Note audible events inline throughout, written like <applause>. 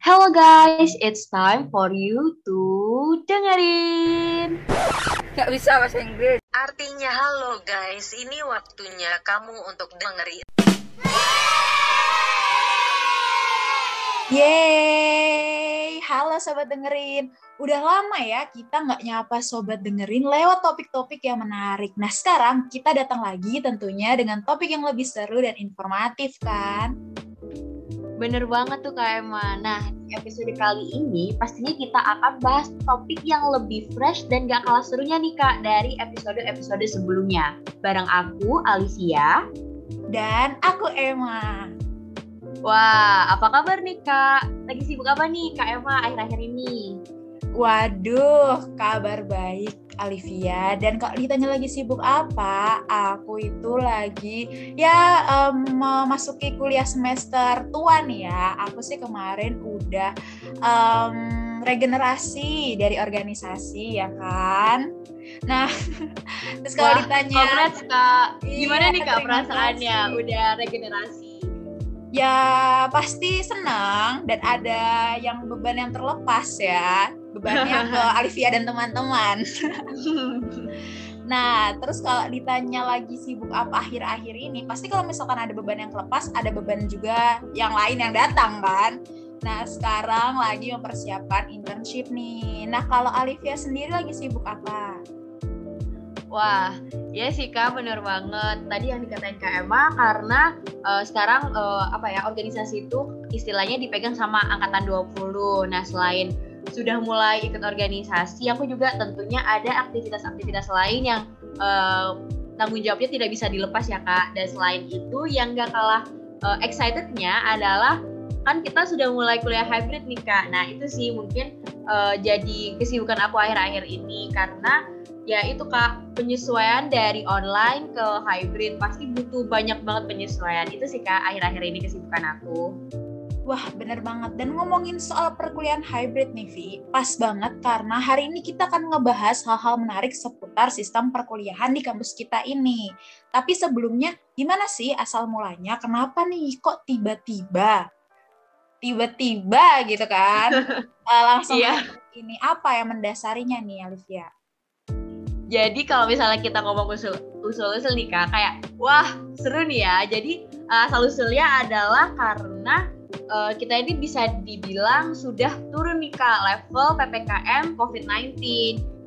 Hello guys, it's time for you to dengerin. Gak bisa bahasa Inggris. Artinya halo guys, ini waktunya kamu untuk dengerin. Yeay, halo sobat dengerin. Udah lama ya kita nggak nyapa sobat dengerin lewat topik-topik yang menarik. Nah sekarang kita datang lagi tentunya dengan topik yang lebih seru dan informatif kan? Bener banget tuh Kak Emma. Nah, episode kali ini pastinya kita akan bahas topik yang lebih fresh dan gak kalah serunya nih Kak dari episode-episode sebelumnya. Bareng aku, Alicia. Dan aku Emma. Wah, apa kabar nih Kak? Lagi sibuk apa nih Kak Emma akhir-akhir ini? Waduh, kabar baik Alivia. Dan kalau ditanya lagi sibuk apa, aku itu lagi ya um, memasuki kuliah semester tua nih ya. Aku sih kemarin udah um, regenerasi dari organisasi ya kan. Nah, <laughs> terus kalau ditanya, kak. Gimana Iya, nih kak perasaannya? Udah regenerasi? ya pasti senang dan ada yang beban yang terlepas ya. Bebannya <laughs> ke Alivia dan teman-teman. <laughs> Nah, terus kalau ditanya lagi sibuk apa akhir-akhir ini, pasti kalau misalkan ada beban yang kelepas, ada beban juga yang lain yang datang kan. Nah, sekarang lagi mempersiapkan internship nih. Nah, kalau Alivia sendiri lagi sibuk apa? Wah, ya sih kak, bener banget. Tadi yang dikatain kak Emma karena eh, sekarang eh, apa ya organisasi itu istilahnya dipegang sama angkatan 20. Nah, selain sudah mulai ikut organisasi, aku juga tentunya ada aktivitas-aktivitas lain yang eh, tanggung jawabnya tidak bisa dilepas ya kak. Dan selain itu, yang gak kalah eh, excitednya adalah kan kita sudah mulai kuliah hybrid nih kak. Nah itu sih mungkin eh, jadi kesibukan aku akhir-akhir ini karena ya itu kak penyesuaian dari online ke hybrid pasti butuh banyak banget penyesuaian itu sih kak akhir-akhir ini kesibukan aku Wah, bener banget. Dan ngomongin soal perkuliahan hybrid nih, Vi, pas banget karena hari ini kita akan ngebahas hal-hal menarik seputar sistem perkuliahan di kampus kita ini. Tapi sebelumnya, gimana sih asal mulanya? Kenapa nih kok tiba-tiba? Tiba-tiba gitu kan? <laughs> Eh, langsung Iya. ini apa yang mendasarinya nih, Alivia? jadi kalau misalnya kita ngomong usul usul-usul nih kak kayak wah seru nih ya jadi uh, asal usulnya adalah karena uh, kita ini bisa dibilang sudah turun nih kak level ppkm covid-19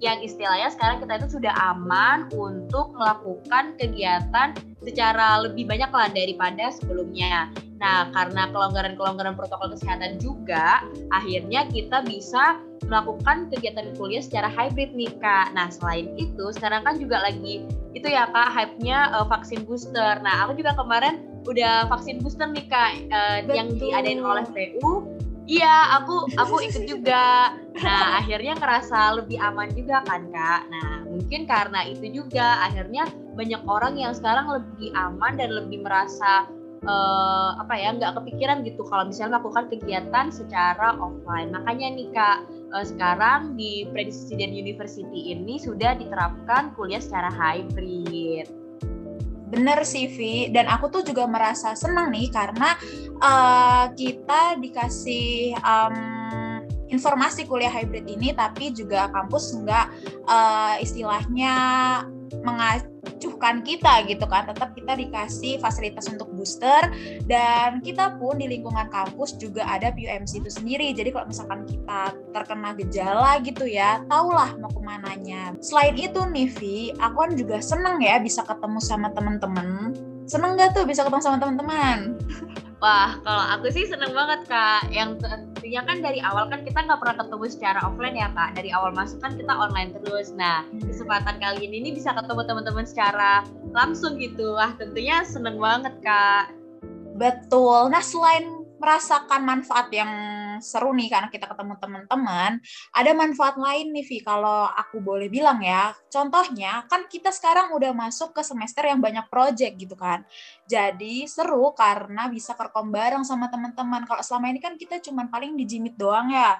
yang istilahnya sekarang kita itu sudah aman untuk melakukan kegiatan secara lebih banyak lah daripada sebelumnya. Nah, karena kelonggaran-kelonggaran protokol kesehatan juga, akhirnya kita bisa melakukan kegiatan kuliah secara hybrid nih kak. Nah selain itu sekarang kan juga lagi itu ya kak hype-nya uh, vaksin booster. Nah aku juga kemarin udah vaksin booster nih kak uh, yang diadain oleh PU. Iya aku aku ikut juga. Nah <laughs> akhirnya ngerasa lebih aman juga kan kak. Nah mungkin karena itu juga akhirnya banyak orang yang sekarang lebih aman dan lebih merasa eh, apa ya nggak kepikiran gitu kalau misalnya melakukan kegiatan secara offline. Makanya nih kak eh, sekarang di Presiden University ini sudah diterapkan kuliah secara hybrid. Bener sih, Vi. Dan aku tuh juga merasa senang nih karena uh, kita dikasih um, informasi kuliah hybrid ini, tapi juga kampus nggak uh, istilahnya mengacuhkan kita gitu kan. Tetap kita dikasih fasilitas untuk booster dan kita pun di lingkungan kampus juga ada PUMC itu sendiri. Jadi kalau misalkan kita terkena gejala gitu ya, tahulah mau ke mananya. Selain itu nih Vi, aku kan juga seneng ya bisa ketemu sama temen-temen. Seneng gak tuh bisa ketemu sama teman-teman? Wah, kalau aku sih seneng banget kak. Yang tentunya kan dari awal kan kita nggak pernah ketemu secara offline ya kak. Dari awal masuk kan kita online terus. Nah, kesempatan kali ini nih bisa ketemu teman-teman secara langsung gitu. Wah, tentunya seneng banget kak. Betul. Nah, selain merasakan manfaat yang seru nih karena kita ketemu teman-teman, ada manfaat lain nih Vi kalau aku boleh bilang ya. Contohnya kan kita sekarang udah masuk ke semester yang banyak project gitu kan. Jadi seru karena bisa kerkom bareng sama teman-teman. Kalau selama ini kan kita cuman paling dijimit doang ya.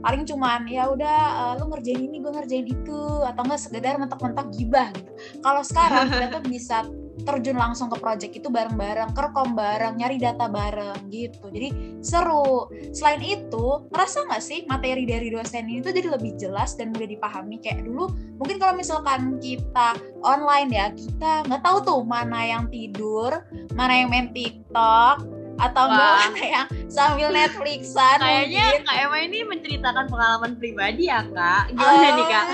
Paling cuman ya udah eh, lu ngerjain ini, gue ngerjain itu atau enggak sekedar mentok-mentok gibah gitu. Kalau sekarang kita tuh <laughs> bisa terjun langsung ke project itu bareng-bareng, kerkom bareng, nyari data bareng gitu. Jadi seru. Selain itu, ngerasa nggak sih materi dari dosen ini tuh jadi lebih jelas dan mudah dipahami kayak dulu. Mungkin kalau misalkan kita online ya, kita nggak tahu tuh mana yang tidur, mana yang main TikTok, atau enggak mana yang sambil Netflixan kayaknya Kak Emma ini menceritakan pengalaman pribadi ya Kak gimana oh, nih Kak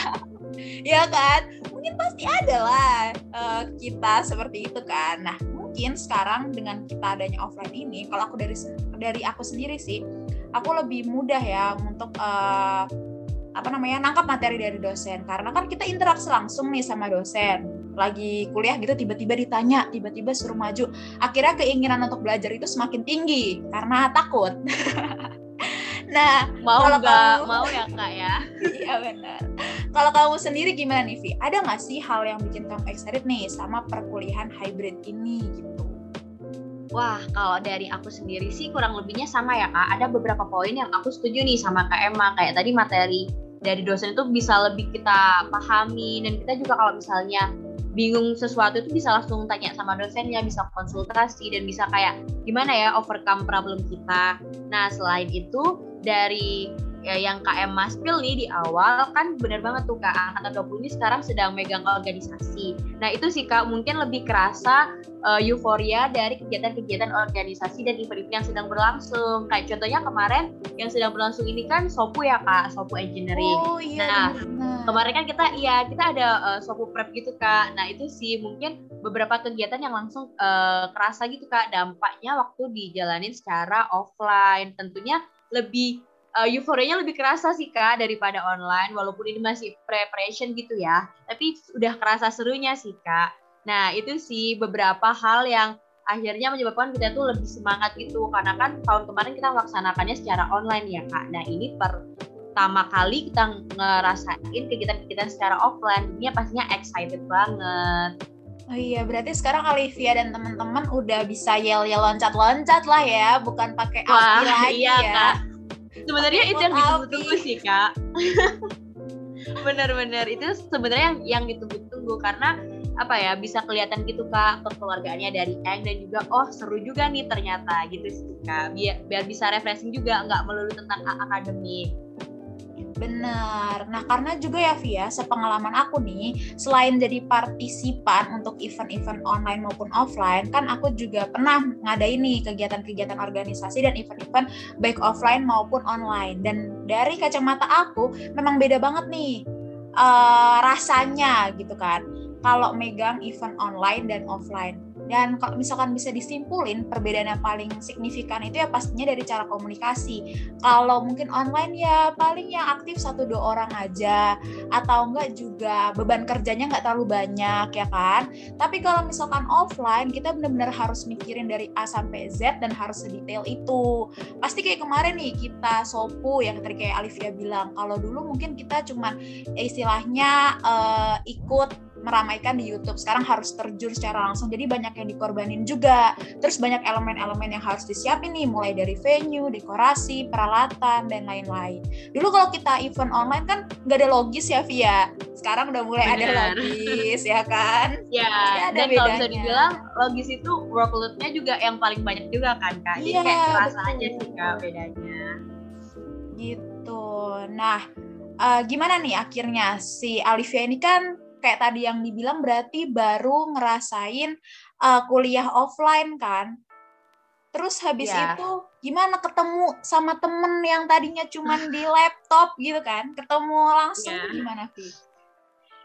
<laughs> ya kan mungkin pasti kita seperti itu kan. Nah mungkin sekarang dengan kita adanya offline ini kalau aku dari dari aku sendiri sih aku lebih mudah ya untuk uh, apa namanya nangkap materi dari dosen. Karena kan kita interaksi langsung nih sama dosen. Lagi kuliah gitu tiba-tiba ditanya tiba-tiba suruh maju. Akhirnya keinginan untuk belajar itu semakin tinggi karena takut <laughs> nah mau kalau nggak kamu, mau ya kak ya <laughs> iya benar kalau kamu sendiri gimana nih Vi ada nggak sih hal yang bikin kamu excited nih sama perkuliahan hybrid ini gitu Wah, kalau dari aku sendiri sih kurang lebihnya sama ya kak. Ada beberapa poin yang aku setuju nih sama kak Emma. Kayak tadi materi dari dosen itu bisa lebih kita pahami dan kita juga kalau misalnya bingung sesuatu itu bisa langsung tanya sama dosennya, bisa konsultasi dan bisa kayak gimana ya overcome problem kita. Nah selain itu dari ya yang KM Maspil nih di awal kan bener banget tuh Kak Angkatan 20 ini sekarang sedang megang organisasi. Nah itu sih Kak mungkin lebih kerasa uh, euforia dari kegiatan-kegiatan organisasi dan event-event yang sedang berlangsung. Kayak contohnya kemarin yang sedang berlangsung ini kan Sopu ya Kak, Sopu Engineering. Oh iya. Nah bener. kemarin kan kita iya kita ada uh, Sopu Prep gitu Kak. Nah itu sih mungkin beberapa kegiatan yang langsung uh, kerasa gitu Kak dampaknya waktu dijalanin secara offline. Tentunya lebih uh, euforianya lebih kerasa sih kak daripada online walaupun ini masih preparation gitu ya. Tapi udah kerasa serunya sih kak. Nah itu sih beberapa hal yang akhirnya menyebabkan kita tuh lebih semangat gitu. Karena kan tahun kemarin kita melaksanakannya secara online ya kak. Nah ini pertama kali kita ngerasain kegiatan-kegiatan secara offline. Ini pastinya excited banget Oh iya, berarti sekarang Olivia dan teman-teman udah bisa yel-yel loncat-loncat lah ya, bukan pakai api lagi iya, ya. Kak. Sebenarnya itu yang ditunggu-tunggu sih kak. <laughs> Bener-bener itu sebenarnya yang yang ditunggu-tunggu karena apa ya bisa kelihatan gitu kak kekeluargaannya dari Eng dan juga oh seru juga nih ternyata gitu sih kak. Biar biar bisa refreshing juga nggak melulu tentang akademik Benar. Nah, karena juga ya Via, sepengalaman aku nih, selain jadi partisipan untuk event-event online maupun offline, kan aku juga pernah ngadain nih kegiatan-kegiatan organisasi dan event-event baik offline maupun online. Dan dari kacamata aku, memang beda banget nih uh, rasanya gitu kan. Kalau megang event online dan offline dan kalau misalkan bisa disimpulin perbedaan yang paling signifikan itu ya pastinya dari cara komunikasi. Kalau mungkin online ya paling yang aktif satu dua orang aja atau enggak juga beban kerjanya nggak terlalu banyak ya kan. Tapi kalau misalkan offline kita benar-benar harus mikirin dari A sampai Z dan harus sedetail itu. Pasti kayak kemarin nih kita sopu yang tadi kayak Alivia bilang. Kalau dulu mungkin kita cuma istilahnya uh, ikut meramaikan di YouTube. Sekarang harus terjun secara langsung. Jadi banyak yang dikorbanin juga. Terus banyak elemen-elemen yang harus disiapin nih, mulai dari venue, dekorasi, peralatan, dan lain-lain. Dulu kalau kita event online kan nggak ada logis ya, Via. Sekarang udah mulai Bener. ada logis, ya kan? Ya, ada dan kalau bisa dibilang logis itu workload-nya juga yang paling banyak juga kan, Kak? Jadi ya, kayak terasa aja sih, Kak, bedanya. Gitu. Nah, uh, gimana nih akhirnya si Alivia ini kan kayak tadi yang dibilang berarti baru ngerasain uh, kuliah offline kan. Terus habis yeah. itu gimana ketemu sama temen yang tadinya cuma di laptop gitu kan? Ketemu langsung yeah. gimana sih?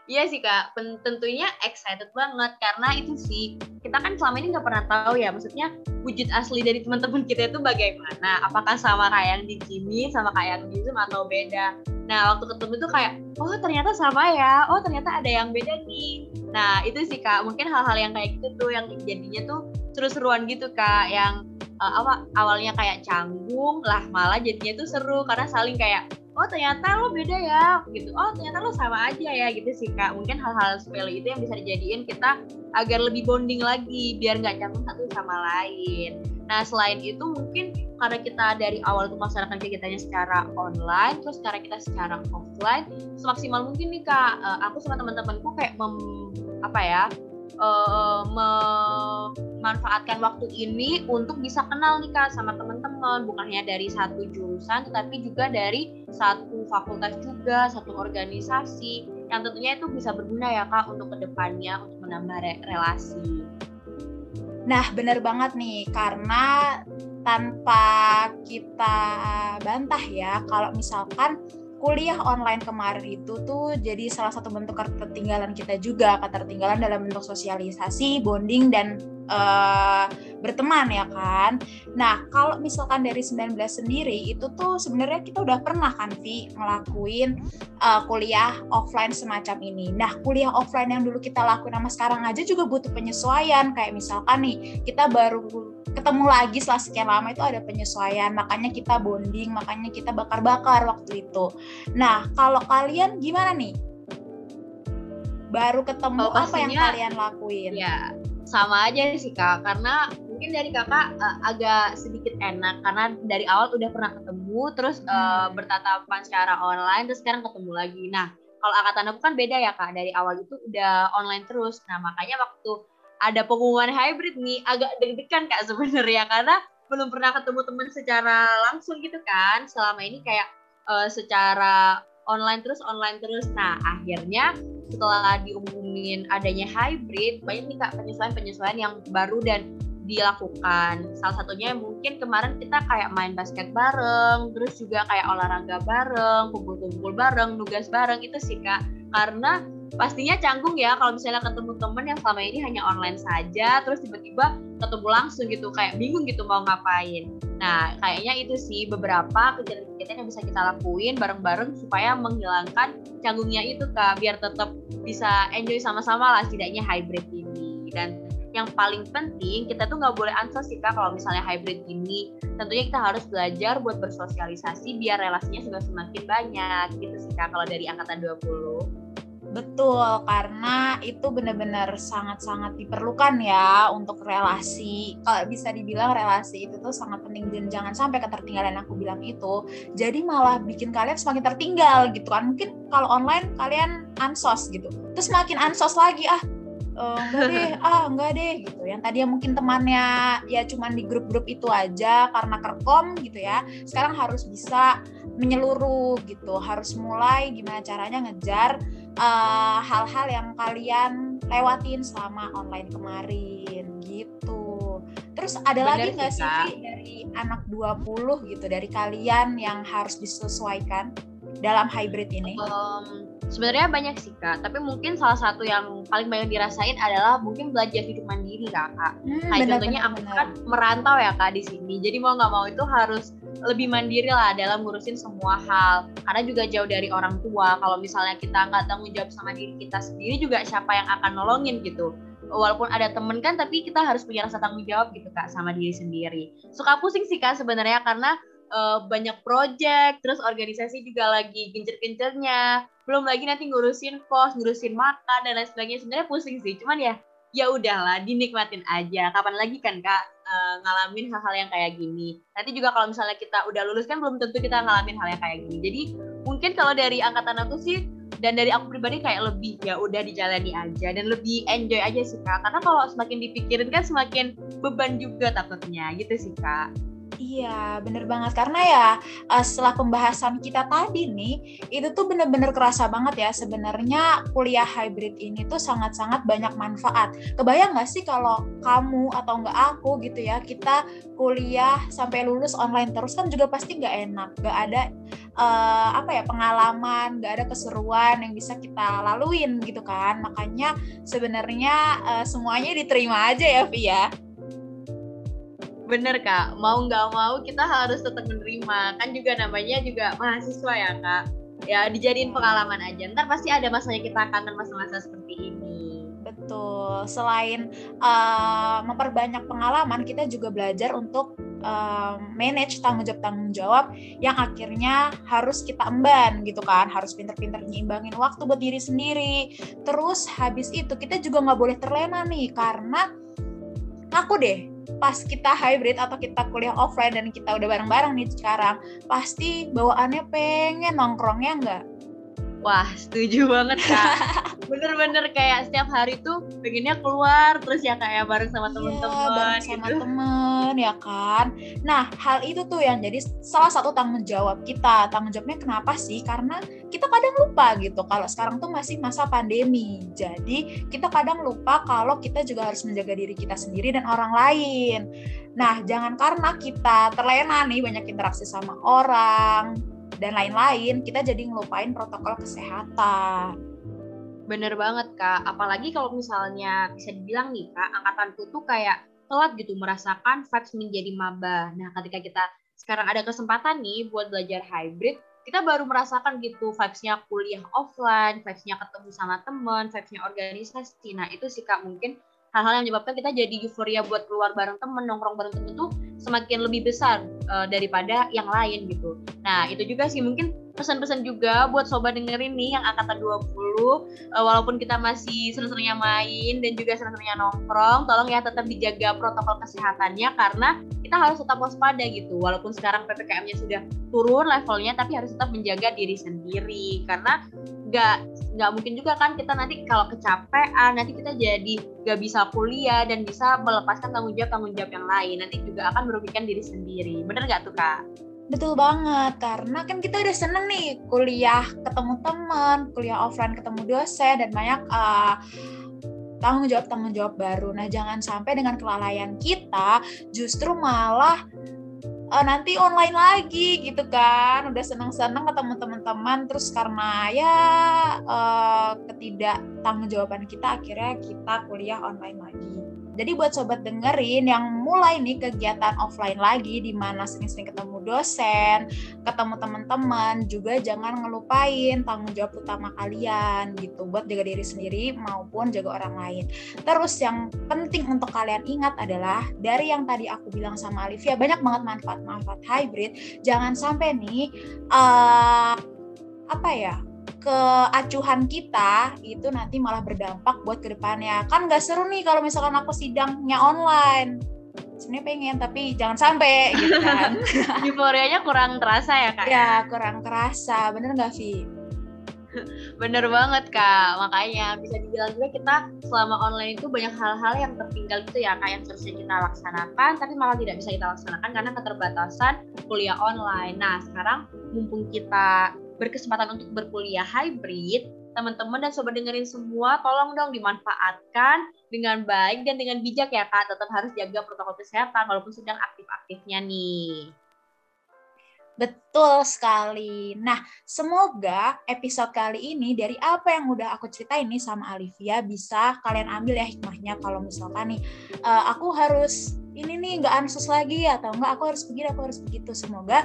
Iya sih kak, tentunya excited banget karena itu sih kita kan selama ini nggak pernah tahu ya, maksudnya wujud asli dari teman-teman kita itu bagaimana? Apakah sama kayak yang di Jimmy, sama kayak yang di Zoom atau beda? Nah waktu ketemu tuh kayak, oh ternyata sama ya, oh ternyata ada yang beda nih. Nah itu sih kak, mungkin hal-hal yang kayak gitu tuh yang jadinya tuh seru-seruan gitu kak, yang uh, awalnya kayak canggung lah malah jadinya tuh seru karena saling kayak oh ternyata lo beda ya. Gitu oh ternyata lo sama aja ya. Gitu sih kak. Mungkin hal-hal sepele itu yang bisa dijadiin kita agar lebih bonding lagi biar nggak canggung satu sama lain. Nah selain itu mungkin karena kita dari awal tuh melaksanakan kegiatannya secara online terus sekarang kita secara offline semaksimal mungkin nih kak eh, aku sama teman-temanku kayak mem, apa ya uh, memanfaatkan waktu ini untuk bisa kenal nih kak sama teman-teman bukan hanya dari satu jurusan tetapi juga dari satu fakultas juga satu organisasi yang tentunya itu bisa berguna ya kak untuk ke depannya untuk menambah re relasi. Nah benar banget nih karena tanpa kita bantah ya kalau misalkan kuliah online kemarin itu tuh jadi salah satu bentuk ketertinggalan kita juga. Ketertinggalan dalam bentuk sosialisasi, bonding dan uh, berteman ya kan. Nah kalau misalkan dari 19 sendiri itu tuh sebenarnya kita udah pernah kan Vi ngelakuin uh, kuliah offline semacam ini. Nah kuliah offline yang dulu kita lakuin sama sekarang aja juga butuh penyesuaian. Kayak misalkan nih kita baru ketemu lagi setelah sekian lama itu ada penyesuaian. Makanya kita bonding makanya kita bakar-bakar waktu itu. Nah kalau kalian gimana nih? Baru ketemu oh, apa yang kalian lakuin? ya sama aja sih kak. Karena mungkin dari kakak uh, agak sedikit enak karena dari awal udah pernah ketemu terus uh, bertatapan secara online terus sekarang ketemu lagi. Nah kalau angkatan aku kan beda ya kak. Dari awal itu udah online terus. Nah makanya waktu ada pengumuman hybrid nih agak deg-degan kak <laughs> sebenarnya. Karena belum pernah ketemu teman secara langsung gitu kan. Selama ini kayak uh, secara online terus online terus. Nah akhirnya setelah diumumin adanya hybrid banyak nih kak penyesuaian-penyesuaian yang baru dan dilakukan. Salah satunya mungkin kemarin kita kayak main basket bareng, terus juga kayak olahraga bareng, kumpul-kumpul bareng, nugas bareng itu sih kak. Karena pastinya canggung ya kalau misalnya ketemu temen yang selama ini hanya online saja terus tiba-tiba ketemu langsung gitu kayak bingung gitu mau ngapain nah kayaknya itu sih beberapa kegiatan-kegiatan yang bisa kita lakuin bareng-bareng supaya menghilangkan canggungnya itu kak biar tetap bisa enjoy sama-sama lah setidaknya hybrid ini dan yang paling penting kita tuh nggak boleh ansos sih kak kalau misalnya hybrid ini tentunya kita harus belajar buat bersosialisasi biar relasinya juga semakin banyak gitu sih kak kalau dari angkatan 20 Betul, karena itu benar-benar sangat-sangat diperlukan ya untuk relasi. Kalau bisa dibilang relasi itu tuh sangat penting dan jangan sampai ketertinggalan aku bilang itu. Jadi malah bikin kalian semakin tertinggal gitu kan. Mungkin kalau online kalian ansos gitu. Terus makin ansos lagi ah uh, enggak deh, ah enggak deh gitu. Yang tadi yang mungkin temannya ya cuman di grup-grup itu aja karena kerkom gitu ya. Sekarang harus bisa menyeluruh gitu. Harus mulai gimana caranya ngejar Eh, hal-hal uh, yang kalian lewatin selama online kemarin gitu. Terus ada Bener lagi nggak sih dari anak 20 gitu dari kalian yang harus disesuaikan dalam hybrid ini? Um, sebenarnya banyak sih kak, tapi mungkin salah satu yang paling banyak dirasain adalah mungkin belajar hidup mandiri kak. Hmm, Kayak contohnya aku kan merantau ya kak di sini, jadi mau nggak mau itu harus lebih mandiri lah dalam ngurusin semua hal. Karena juga jauh dari orang tua. Kalau misalnya kita nggak tanggung jawab sama diri kita sendiri juga siapa yang akan nolongin gitu. Walaupun ada temen kan tapi kita harus punya rasa tanggung jawab gitu kak sama diri sendiri. Suka pusing sih kak sebenarnya. Karena uh, banyak project terus organisasi juga lagi gencer-gencernya belum lagi nanti ngurusin kos ngurusin makan dan lain sebagainya. Sebenarnya pusing sih cuman ya ya udahlah dinikmatin aja. Kapan lagi kan kak uh, ngalamin hal-hal yang kayak gini. Nanti juga kalau misalnya kita udah lulus kan belum tentu kita ngalamin hal yang kayak gini. Jadi mungkin kalau dari angkatan aku sih dan dari aku pribadi kayak lebih ya udah dijalani aja dan lebih enjoy aja sih kak. Karena kalau semakin dipikirin kan semakin beban juga takutnya. Gitu sih kak Iya, bener banget. Karena ya uh, setelah pembahasan kita tadi nih, itu tuh bener-bener kerasa banget ya sebenarnya kuliah hybrid ini tuh sangat-sangat banyak manfaat. Kebayang nggak sih kalau kamu atau nggak aku gitu ya, kita kuliah sampai lulus online terus kan juga pasti nggak enak. Nggak ada uh, apa ya pengalaman, nggak ada keseruan yang bisa kita laluin gitu kan. Makanya sebenarnya uh, semuanya diterima aja ya, Via bener kak. Mau nggak mau kita harus tetap menerima. Kan juga namanya juga mahasiswa ya kak. Ya dijadiin pengalaman aja. Ntar pasti ada masanya kita kangen masa-masa seperti ini. Betul. Selain uh, memperbanyak pengalaman kita juga belajar untuk uh, manage tanggung jawab tanggung jawab yang akhirnya harus kita emban gitu kan. Harus pinter-pinter nyimbangin waktu buat diri sendiri. Terus habis itu kita juga nggak boleh terlena nih karena aku deh pas kita hybrid atau kita kuliah offline dan kita udah bareng-bareng nih sekarang, pasti bawaannya pengen nongkrongnya enggak? Wah, setuju banget kak. <laughs> bener-bener kayak setiap hari tuh pengennya keluar terus ya kayak bareng sama Iya, temen-temen bareng sama gitu. temen ya kan. Nah, hal itu tuh yang jadi salah satu tanggung jawab kita. Tanggung jawabnya kenapa sih? Karena kita kadang lupa gitu kalau sekarang tuh masih masa pandemi. Jadi, kita kadang lupa kalau kita juga harus menjaga diri kita sendiri dan orang lain. Nah, jangan karena kita terlena nih banyak interaksi sama orang dan lain-lain, kita jadi ngelupain protokol kesehatan. Bener banget kak, apalagi kalau misalnya bisa dibilang nih kak, angkatanku tuh kayak telat gitu merasakan vibes menjadi maba. Nah ketika kita sekarang ada kesempatan nih buat belajar hybrid, kita baru merasakan gitu vibes-nya kuliah offline, vibes-nya ketemu sama teman, vibes-nya organisasi. Nah itu sih kak mungkin hal-hal yang menyebabkan kita jadi euforia buat keluar bareng temen, nongkrong bareng temen tuh semakin lebih besar uh, daripada yang lain gitu. Nah itu juga sih mungkin pesan-pesan juga buat sobat dengerin nih yang angkatan 20 uh, walaupun kita masih seneng-senengnya main dan juga seneng-senengnya nongkrong tolong ya tetap dijaga protokol kesehatannya karena kita harus tetap waspada gitu. Walaupun sekarang PPKM-nya sudah turun levelnya tapi harus tetap menjaga diri sendiri. Karena nggak nggak mungkin juga kan kita nanti kalau kecapean nanti kita jadi nggak bisa kuliah dan bisa melepaskan tanggung jawab tanggung jawab yang lain. Nanti juga akan merugikan diri sendiri. Bener nggak tuh kak Betul banget, karena kan kita udah seneng nih kuliah ketemu teman, kuliah offline ketemu dosen, dan banyak uh, tanggung jawab tanggung jawab baru. Nah, jangan sampai dengan kelalaian kita justru malah uh, nanti online lagi gitu kan. Udah seneng-seneng ketemu teman-teman, terus karena ya uh, ketidak tanggung jawaban kita akhirnya kita kuliah online lagi. Jadi buat sobat dengerin yang mulai nih kegiatan offline lagi di mana sering-sering ketemu dosen, ketemu teman-teman, juga jangan ngelupain tanggung jawab utama kalian gitu buat jaga diri sendiri maupun jaga orang lain. Terus yang penting untuk kalian ingat adalah dari yang tadi aku bilang sama Olivia banyak banget manfaat-manfaat hybrid. Jangan sampai nih uh, apa ya keacuhan kita itu nanti malah berdampak buat ke depannya. Kan nggak seru nih kalau misalkan aku sidangnya online. Sebenarnya pengen tapi jangan sampai gitu <laughs> kan. Euforianya kurang terasa ya kak ya? kurang terasa. Bener nggak Vi? Bener banget kak, makanya bisa dibilang juga kita selama online itu banyak hal-hal yang tertinggal gitu ya kak yang seharusnya kita laksanakan tapi malah tidak bisa kita laksanakan karena keterbatasan kuliah online. Nah sekarang mumpung kita berkesempatan untuk berkuliah hybrid, teman-teman dan sobat dengerin semua, tolong dong dimanfaatkan dengan baik dan dengan bijak ya kak. Tetap harus jaga protokol kesehatan walaupun sedang aktif-aktifnya nih. Betul sekali. Nah, semoga episode kali ini dari apa yang udah aku ceritain nih sama Olivia bisa kalian ambil ya hikmahnya kalau misalkan nih uh, aku harus ini nih nggak ansus lagi atau enggak aku harus begini aku harus begitu. Semoga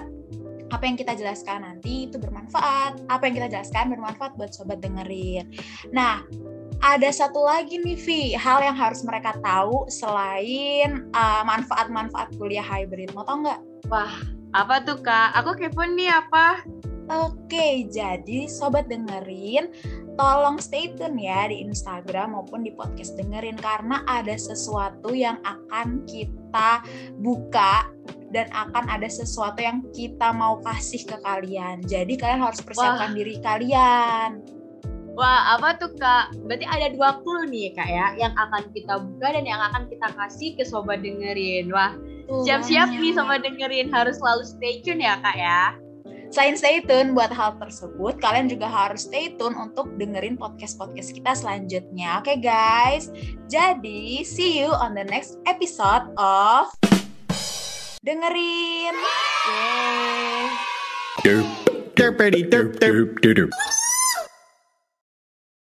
apa yang kita jelaskan nanti itu bermanfaat. Apa yang kita jelaskan bermanfaat buat sobat dengerin. Nah, ada satu lagi nih Vi, hal yang harus mereka tahu selain manfaat-manfaat uh, kuliah hybrid. Mau tau nggak? Wah, apa tuh kak? Aku kepo nih apa? Oke, jadi sobat dengerin, tolong stay tune ya di Instagram maupun di podcast dengerin karena ada sesuatu yang akan kita buka dan akan ada sesuatu yang kita mau kasih ke kalian. Jadi kalian harus persiapkan Wah. diri kalian. Wah, apa tuh kak? Berarti ada dua clue nih kak ya, yang akan kita buka dan yang akan kita kasih ke sobat dengerin. Wah, siap-siap nih sobat dengerin, harus selalu stay tune ya kak ya. Selain stay tune buat hal tersebut, kalian juga harus stay tune untuk dengerin podcast-podcast kita selanjutnya. Oke okay, guys, jadi see you on the next episode of dengerin. Yeay.